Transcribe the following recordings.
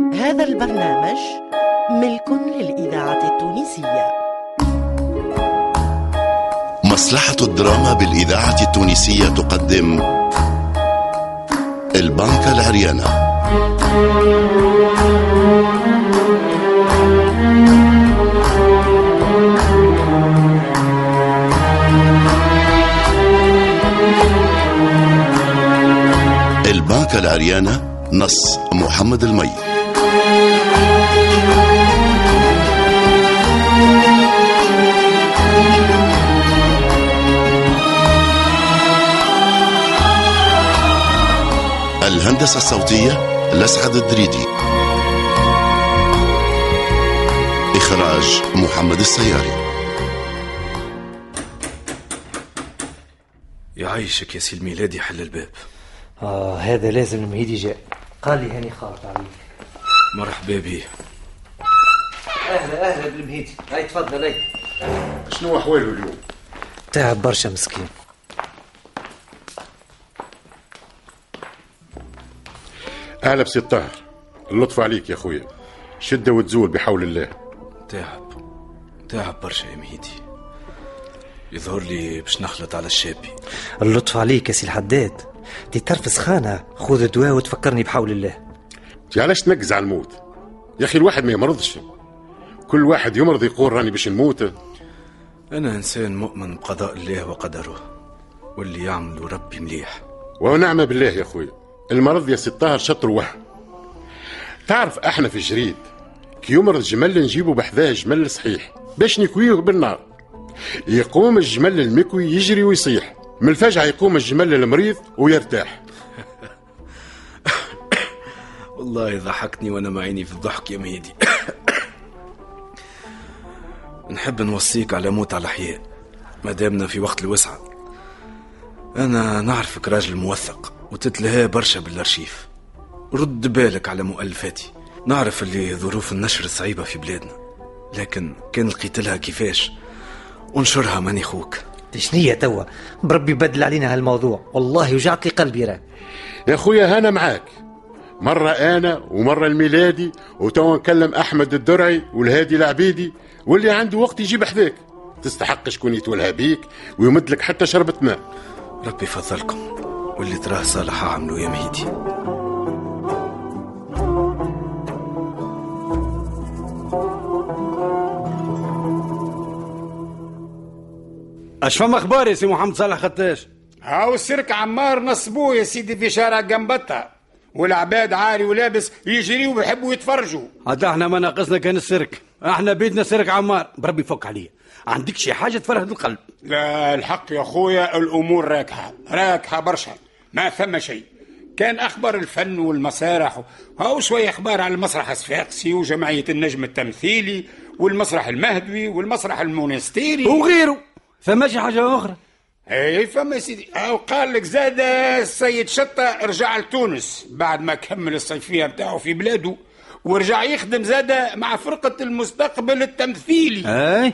هذا البرنامج ملك للإذاعة التونسية. مصلحة الدراما بالإذاعة التونسية تقدم البنكة العريانة البنكة العريانة نص محمد المي. الهندسة الصوتية لسعد الدريدي. إخراج محمد السياري. يعيشك يا سي الميلادي حل الباب. آه هذا لازم المهيدي جاء. قال لي هاني خالط عليك. مرحبا بيه أهلا أهلا بالمهيدي هاي تفضل هاي. شنو احواله اليوم؟ تعب برشا مسكين. أهلا بسي الطاهر. اللطف عليك يا خويا. شدة وتزول بحول الله. تعب تعب برشا يا مهيدي. يظهر لي باش نخلط على الشابي. اللطف عليك يا سي الحداد. دي ترف سخانة خذ دواء وتفكرني بحول الله. انت علاش تنقز على الموت؟ يا أخي الواحد ما يمرضش. كل واحد يمرض يقول راني باش نموت. أنا إنسان مؤمن بقضاء الله وقدره واللي يعمل ربي مليح. ونعم بالله يا خويا المرض يا الطاهر شطر وهم. تعرف إحنا في الجريد كي يمرض جمل نجيبه بحذاه جمل صحيح. باش نكويه بالنار. يقوم الجمل المكوي يجري ويصيح. من الفجعة يقوم الجمل المريض ويرتاح. والله ضحكني وأنا معيني في الضحك يا مهيدي نحب نوصيك على موت على الأحياء ما دامنا في وقت الوسعة. أنا نعرفك راجل موثق وتتلهى برشا بالأرشيف. رد بالك على مؤلفاتي. نعرف اللي ظروف النشر صعيبة في بلادنا لكن كان لقيت لها كيفاش انشرها ماني خوك. شنية توا؟ بربي بدل علينا هالموضوع. والله وجعت لي قلبي راه. يا خويا هانا معاك. مرة أنا ومرة الميلادي وتوا نكلم أحمد الدرعي والهادي العبيدي واللي عنده وقت يجيب حذاك. تستحق شكون يتولها بيك ويمد لك حتى شربة ماء. ربي يفضلكم. واللي تراه صالح عملوا يا مهيدي أش فما أخبار يا سي محمد صالح خطاش؟ هاو السيرك عمار نصبوه يا سيدي في شارع جنبتها. والعباد عاري ولابس يجريوا ويحبوا يتفرجوا. حتى إحنا ما ناقصنا كان السيرك إحنا بيتنا سيرك عمار. بربي فك عليا. عندك شي حاجة تفرهد القلب؟ لا الحق يا خويا الأمور راكحة. راكحة برشا. ما ثم شيء. كان أخبار الفن والمسارح هاو شوية أخبار على المسرح الصفاقسي وجمعية النجم التمثيلي والمسرح المهدوي والمسرح المونستيري. وغيره. فما شي حاجة أخرى؟ اي فما سيدي. أو قال لك زاد السيد شطة رجع لتونس بعد ما كمل الصيفية بتاعه في بلاده ورجع يخدم زاد مع فرقة المستقبل التمثيلي. اي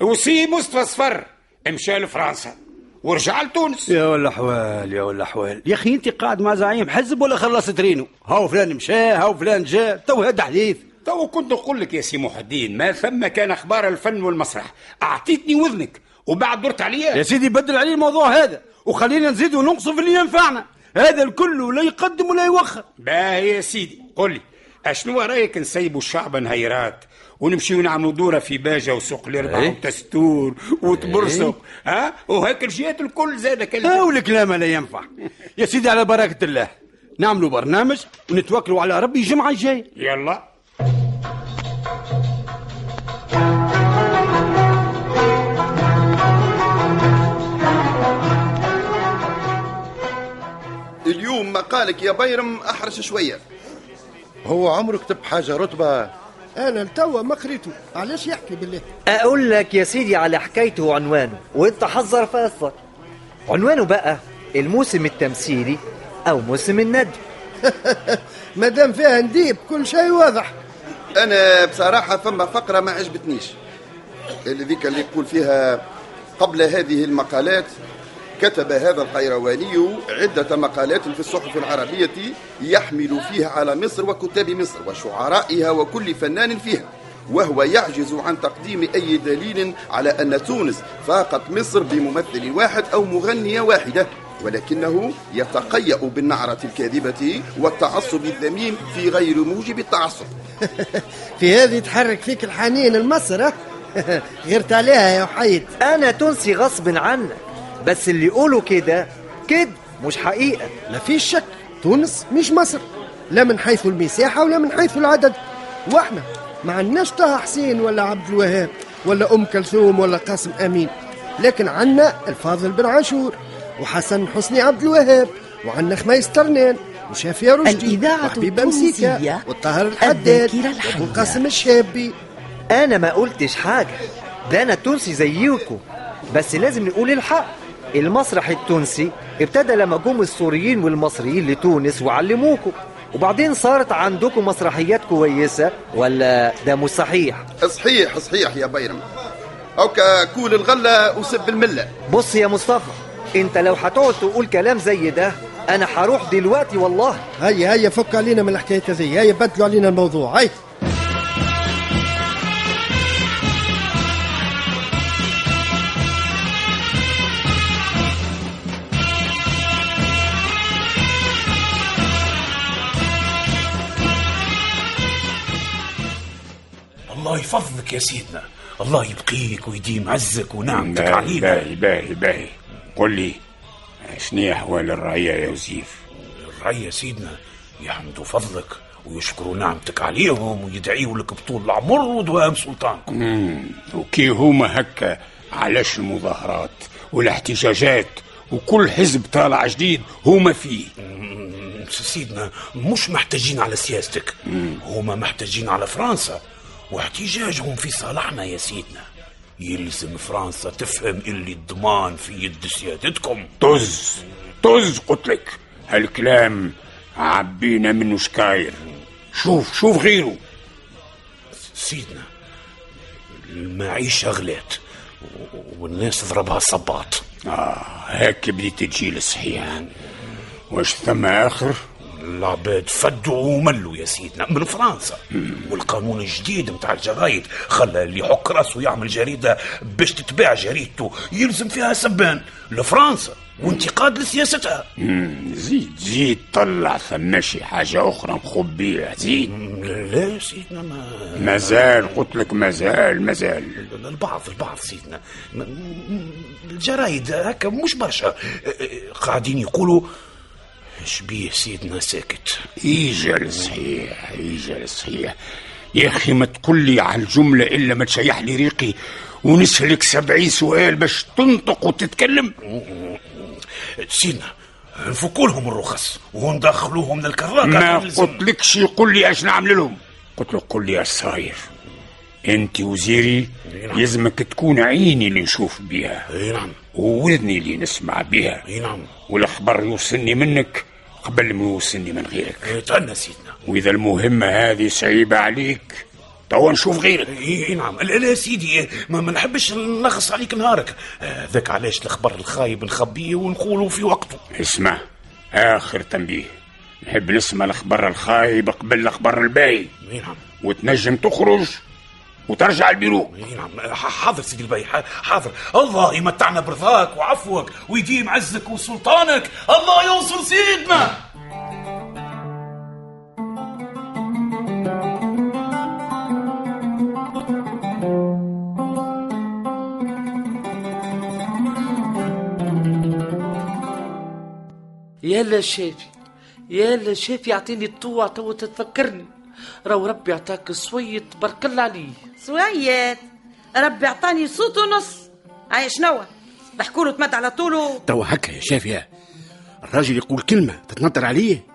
وسي مصطفى صفر مشى لفرنسا ورجع لتونس. يا ولا حوال يا ولا حوال يا أخي أنت قاعد مع زعيم حزب ولا خلصت رينو؟ هاو فلان مشى هاو فلان جاء تو هذا حديث تو كنت نقول لك يا سي محي الدين ما ثم كان أخبار الفن والمسرح. أعطيتني وذنك. وبعد درت عليها يا سيدي بدل عليه الموضوع هذا وخلينا نزيد ونقص في اللي ينفعنا. هذا الكل لا يقدم ولا يوخر. باهي يا سيدي قل لي أشنو رأيك نسيبوا الشعب نهيرات ونمشيو نعملوا دورة في باجة وسوق الأربعة إيه؟ وتستور وتبرسق ها؟ وهيك الجهات الكل زاد كلمة. هاو الكلام لا ينفع. يا سيدي على بركة الله نعملوا برنامج ونتوكلوا على ربي الجمعة الجاية. يلا. اليوم مقالك يا بيرم احرش شوية. هو عمره كتب حاجة رتبة؟ أنا لتوا ما قريته علاش يحكي بالله؟ أقول لك يا سيدي على حكايته وعنوانه وإنت حذر فاصل عنوانه بقى الموسم التمثيلي أو موسم الند. ما دام فيها نديب كل شيء واضح. أنا بصراحة فما فقرة ما عجبتنيش. اللي ذيك اللي يقول فيها قبل هذه المقالات كتب هذا القيرواني عدة مقالات في الصحف العربية يحمل فيها على مصر وكتاب مصر وشعرائها وكل فنان فيها وهو يعجز عن تقديم أي دليل على أن تونس فاقت مصر بممثل واحد أو مغنية واحدة ولكنه يتقيأ بالنعرة الكاذبة والتعصب الذميم في غير موجب التعصب في هذه تحرك فيك الحنين لمصر ها؟ غيرت عليها يا وحيد أنا تونسي غصب عنك بس اللي يقولوا كده كده مش حقيقة. لا فيش شك تونس مش مصر. لا من حيث المساحة ولا من حيث العدد. وإحنا ما عندناش طه حسين ولا عبد الوهاب ولا أم كلثوم ولا قاسم أمين. لكن عندنا الفاضل بن عاشور وحسن حسني عبد الوهاب وعندنا خميس ترنان وشافية رشدي الإذاعة وحبيبة مسيكا التونسية والطاهر الحداد القاسم الشابي. أنا ما قلتش حاجة. ده أنا تونسي زيكم بس لازم نقول الحق. المسرح التونسي ابتدى لما جم السوريين والمصريين لتونس وعلموكم. وبعدين صارت عندكم مسرحيات كويسة ولا ده مش صحيح؟ صحيح صحيح يا بيرم. أوكا كول الغلة وسب الملة. بص يا مصطفى انت لو هتقعد تقول كلام زي ده أنا هروح دلوقتي والله. هيا هيا فك علينا من الحكاية هذه هيا بدلوا علينا الموضوع هيا. الله يفضلك يا سيدنا. الله يبقيك ويديم عزك ونعمتك باهي علينا. باهي باهي باهي. قل لي شنو أحوال الرعية يا وزيف الرعية سيدنا يحمدوا فضلك ويشكروا نعمتك عليهم ويدعيوا لك بطول العمر ودوام سلطانكم. وكي هما هكا علاش المظاهرات والاحتجاجات وكل حزب طالع جديد هما فيه؟ سيدنا مش محتاجين على سياستك. هما محتاجين على فرنسا. واحتجاجهم في صالحنا يا سيدنا. يلزم فرنسا تفهم اللي الضمان في يد سيادتكم. طز طز قلت لك. هالكلام عبينا منه شكاير. شوف شوف غيره. سيدنا المعيشة غلات والناس ضربها صباط. آه هيك بديت تجي الصحيح واش ثم آخر؟ العباد فدوا وملوا يا سيدنا من فرنسا. والقانون الجديد متاع الجرايد خلى اللي يحك راسه يعمل جريدة باش تتباع جريدته يلزم فيها سبان لفرنسا وانتقاد لسياستها. زيد زيد طلع ثم شي حاجة أخرى مخبية. زيد. لا يا سيدنا ما مازال قلت لك مازال مازال. البعض البعض سيدنا. الجرايد هكا مش برشا. قاعدين يقولوا شبيه سيدنا ساكت يجي صحيح يجي صحيح. يا أخي ما تقول لي على الجملة إلا ما تشيح لي ريقي ونسألك سبعين سؤال باش تنطق وتتكلم. سيدنا نفكوا لهم الرخص وندخلوهم للكراكة. ما تلزم. قلت لكش يقول لي أش نعمل لهم قلت له قل لي أش صاير. أنت وزيري نعم. يلزمك تكون عيني اللي نشوف بها إي نعم. وودني اللي نسمع بها. إي نعم. والأخبار يوصلني منك قبل ما يوصلني من غيرك. تهنى سيدنا. وإذا المهمة هذه صعيبة عليك توا نشوف غيرك. إي نعم. لا سيدي ما, ما نحبش نلخص عليك نهارك. آه، ذاك علاش الخبر الخايب نخبيه ونقولوا في وقته. اسمع آخر تنبيه. نحب نسمع الأخبار الخايبة قبل الأخبار الباهي إي نعم. وتنجم تخرج وترجع البيرو. اي نعم. ح- حاضر سيدي البي ح- حاضر. الله يمتعنا برضاك وعفوك ويديم عزك وسلطانك. الله ينصر سيدنا. يلا شافي يلا شافي يعطيني الطوع تو تتفكرني. راهو ربي يعطاك صويت تبارك الله عليه سويت. ربي اعطاني صوت ونص. هاي شنو؟ ضحكوا له تمد على طوله. توا هكا يا شافية الراجل يقول كلمة تتنطر عليه.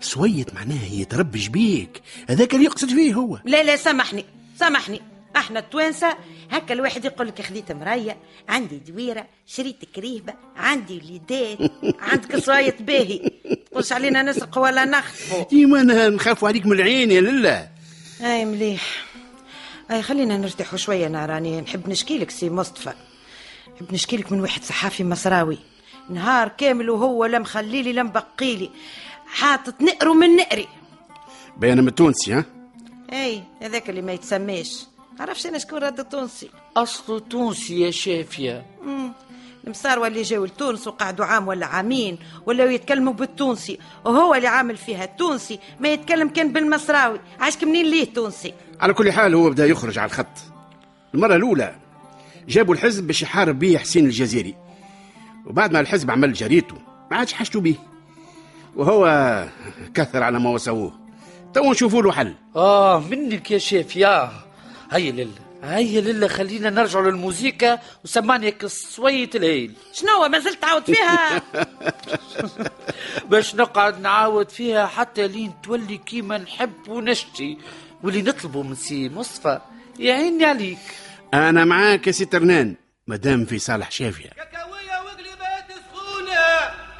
سويت معناه يتربج بيك. هذاك اللي يقصد فيه هو. لا لا سامحني سامحني. إحنا التوانسة. هكا الواحد يقول لك خذيت مراية عندي دويرة شريت كريهبة عندي وليدات عندك صايت باهي. تقولش علينا نسرق ولا نخطفوا. ديما أنا نخاف عليك من العين يا لله. أي مليح. أي خلينا نرتاحوا شوية أنا راني نحب نشكي لك سي مصطفى. نحب نشكي لك من واحد صحافي مصراوي. نهار كامل وهو لا مخليلي لا مبقيلي. حاطط نقر من نقري. بين من التونسي ها؟ أي هذاك اللي ما يتسماش. عرفش أنا شكون رد التونسي؟ اصله تونسي يا شافية. مم. المصاروة اللي جاوا لتونس وقعدوا عام ولا عامين ولا يتكلموا بالتونسي وهو اللي عامل فيها التونسي ما يتكلم كان بالمصراوي. عاشك منين ليه تونسي على كل حال هو بدأ يخرج على الخط. المرة الأولى جابوا الحزب باش يحارب به حسين الجزيري. وبعد ما الحزب عمل جريته ما عادش حشتوا به. وهو كثر على ما وسووه تو نشوفوا له حل. آه منك يا شافية. هيا لله هيا لله خلينا نرجع للموسيقى وسمعني هيك صوية الهيل. شنو ما زلت تعاود فيها؟ باش نقعد نعاود فيها حتى لين تولي كيما نحب ونشتي. واللي نطلبه من سي مصطفى يعيني عليك. أنا معاك يا سي ترنان مدام في صالح شافية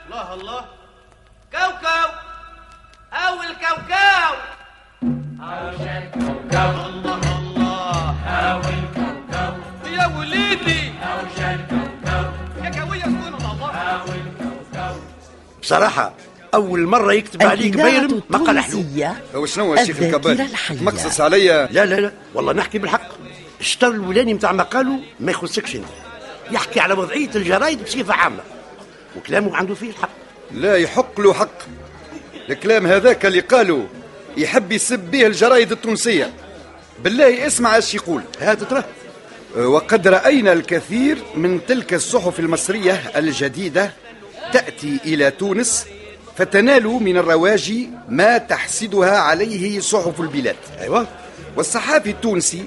الله الله. كوكو أو الكوكاو عشان كوكو بصراحة أول مرة يكتب عليك بايرم ما قال حلو. هو شنو يا شيخ الحية. مقصص عليا. لا لا لا. والله نحكي بالحق. الشطر الولاني متاع مقاله ما يخصكش انت يحكي على وضعية الجرايد بصفة عامة. وكلامه عنده فيه الحق. لا يحق له حق. الكلام هذاك اللي قالوا يحب يسب به الجرايد التونسية. بالله اسمع إيش يقول. هات ترى وقد رأينا الكثير من تلك الصحف المصرية الجديدة تأتي إلى تونس فتنال من الرواج ما تحسدها عليه صحف البلاد. أيوة. والصحافي التونسي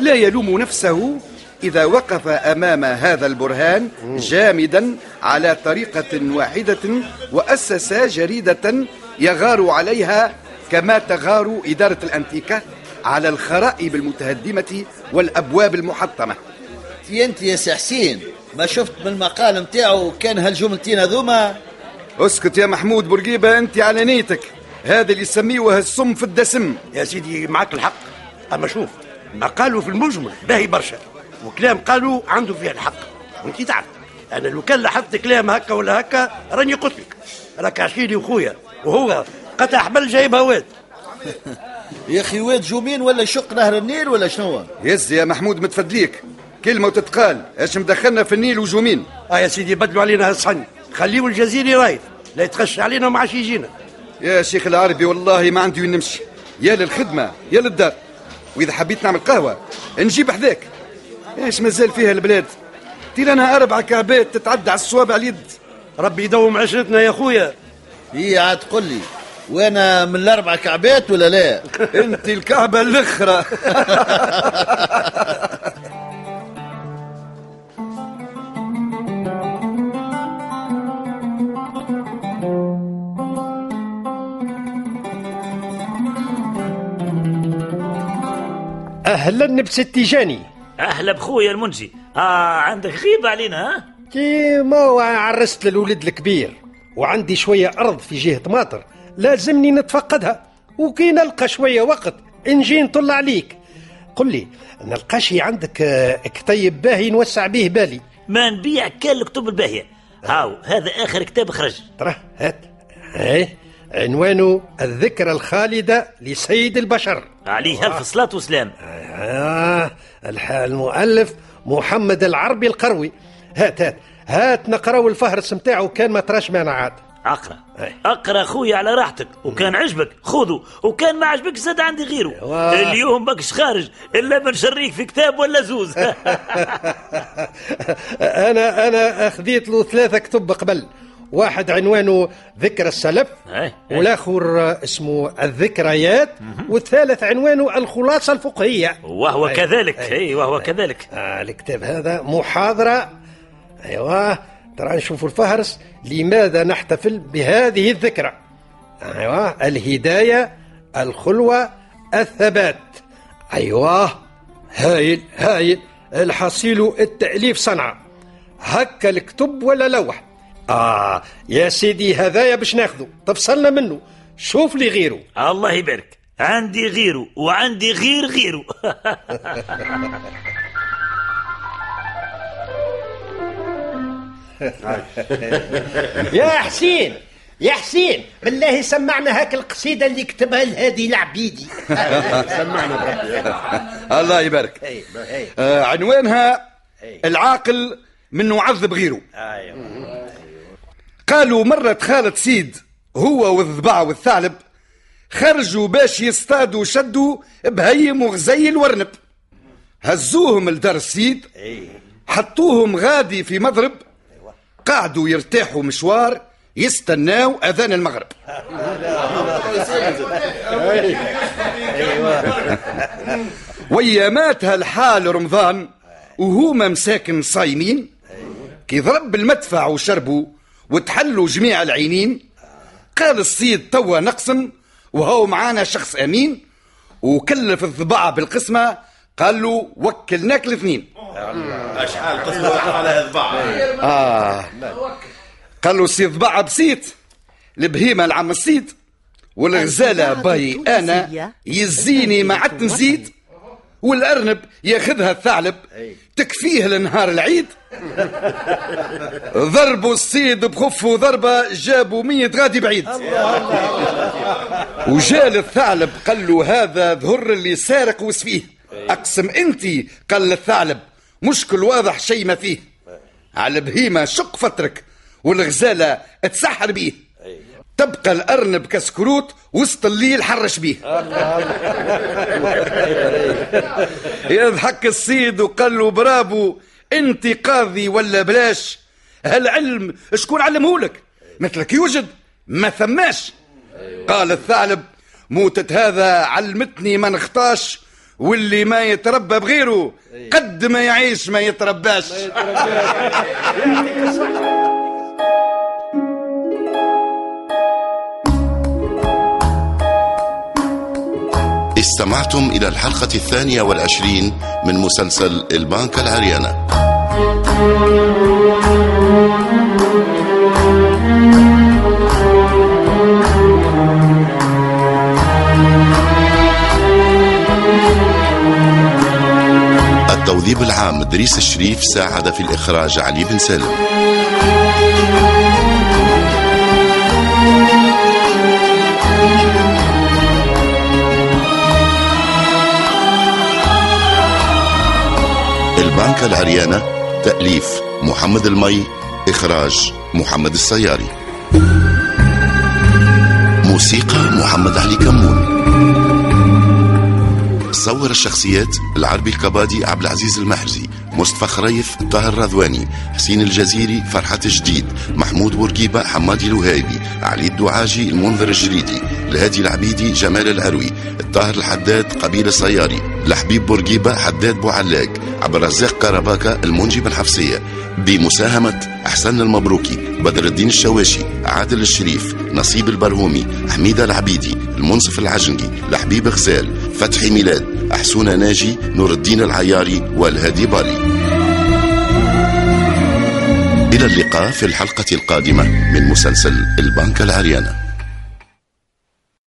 لا يلوم نفسه إذا وقف أمام هذا البرهان جامدا على طريقة واحدة وأسس جريدة يغار عليها كما تغار إدارة الأنتيكا على الخرائب المتهدمة والأبواب المحطمة. انت يا سي حسين ما شفت من المقال نتاعو كان هالجملتين هذوما اسكت يا محمود بورقيبة أنت على نيتك. هذا اللي يسميوه السم في الدسم. يا سيدي معك الحق. أما شوف ما قالوا في المجمل باهي برشا. وكلام قالوا عنده فيه الحق. وانت تعرف أنا لو كان لاحظت كلام هكا ولا هكا راني قلت لك. راك عشيري وخويا. وهو قطع حبل جايب هواد. يا أخي واد جومين ولا شق نهر النيل ولا شنو؟ يز يا محمود متفدليك. كلمة وتتقال. إيش مدخلنا في النيل وجومين آه يا سيدي بدلوا علينا هالصحن خليوا الجزيري رايف لا يتخش علينا وما عادش يجينا. يا شيخ العربي والله ما عندي وين نمشي. يا للخدمة يا للدار. وإذا حبيت نعمل قهوة نجيب حذاك. إيش مازال فيها البلاد؟ تير أنا أربع كعبات تتعدى على الصوابع اليد. ربي يدوم عشرتنا يا خويا. هي عاد قل لي وأنا من الأربع كعبات ولا لا؟ انت الكعبة الأخرى. أهلا بستي جاني. أهلا بخويا المنجي آه عندك غيبة علينا ها؟ كي ما عرست للولد الكبير وعندي شوية أرض في جهة ماطر لازمني نتفقدها وكي نلقى شوية وقت نجي نطل عليك قل لي نلقى شي عندك آه، كتيب باهي نوسع به بالي. ما نبيع كان الكتب الباهية. هاو هذا آخر كتاب خرج. ترى هات. إيه عنوانه الذكرى الخالدة لسيد البشر. عليه الف صلاة وسلام؟ آه المؤلف محمد العربي القروي. هات هات. هات نقراو الفهرس نتاعو كان ما تراش مانع عاد. أقرأ. أقرأ خويا على راحتك. وكان عجبك. خذه. وكان ما عجبك زاد عندي غيره. أيوة. اليوم ماكش خارج. إلا بنشريك في كتاب ولا زوز. أنا أنا أخذيت له ثلاثة كتب قبل. واحد عنوانه ذكرى السلف إيه. والآخر اسمه الذكريات والثالث عنوانه الخلاصة الفقهية. وهو أي. كذلك أي. اي وهو كذلك. آه الكتاب هذا محاضرة. أيوه ترى نشوف الفهرس لماذا نحتفل بهذه الذكرى. أيوه الهداية الخلوة الثبات. أيوه هايل هايل الحصيل التأليف صنعة هكا الكتب ولا لوح؟ آه يا سيدي هذايا باش ناخذه تفصلنا منه شوف لي غيره الله يبارك. عندي غيره وعندي غير غيره يا حسين يا حسين بالله سمعنا هاك القصيدة اللي كتبها الهادي العبيدي. سمعنا بربي. الله يبارك. آه عنوانها العاقل من يعذب غيره. قالوا مرة خالد سيد هو والضباع والثعلب خرجوا باش يصطادوا شدوا بهيم وغزيل ورنب هزوهم لدار السيد حطوهم غادي في مضرب قعدوا يرتاحوا مشوار يستناو أذان المغرب. وياماتها الحال رمضان وهما مساكن صايمين كي ضرب المدفع وشربوا وتحلوا جميع العينين. قال الصيد توا نقسم وهو معانا شخص أمين وكلف الضباع بالقسمة. قال له وكلناك الاثنين. أشحال قسم على هالضبع آه. قال له سي ضباع بسيط البهيمه العم السيد والغزالة باي أنا يزيني ما عدت نزيد والأرنب ياخذها الثعلب تكفيه لنهار العيد. ضربوا الصيد بخفه ضربة جابوا مية غادي بعيد. وجال الثعلب قال له هذا ظهر اللي سارق وسفيه. أقسم أنت قال الثعلب مشكل واضح شيء ما فيه. على البهيمه شق فترك والغزالة تسحر بيه. تبقى الأرنب كسكروت وسط الليل حرش بيه. يضحك الصيد وقال له برافو أنت قاضي ولا بلاش؟ هالعلم شكون علمهولك؟ مثلك يوجد ما ثماش. قال الثعلب موتة هذا علمتني ما نخطاش واللي ما يتربى بغيره قد ما يعيش ما يترباش. استمعتم إلى الحلقة الثانية والعشرين من مسلسل البنك العريانة. التوظيف العام دريس الشريف ساعد في الإخراج علي بن سالم. البنك العريانة تأليف محمد المي إخراج محمد السياري. موسيقى محمد علي كمون. صور الشخصيات العربي الكبادي عبد العزيز المحرزي. مصطفى خريف طاهر رضواني حسين الجزيري فرحات جديد محمود بورقيبة حمادي الوهيبي علي الدعاجي المنذر الجريدي الهادي العبيدي جمال العروي الطاهر الحداد قبيل الصياري لحبيب بورقيبة حداد بوعلاق عبد الرزاق كرباكة المنجي الحفصية. بمساهمة أحسن المبروكي بدر الدين الشواشي عادل الشريف نصيب البرهومي حميدة العبيدي المنصف العجنقي لحبيب غزال فتحي ميلاد. أحسونة ناجي نور الدين العياري والهادي بالي إلى اللقاء في الحلقة القادمة من مسلسل البنك العريانة.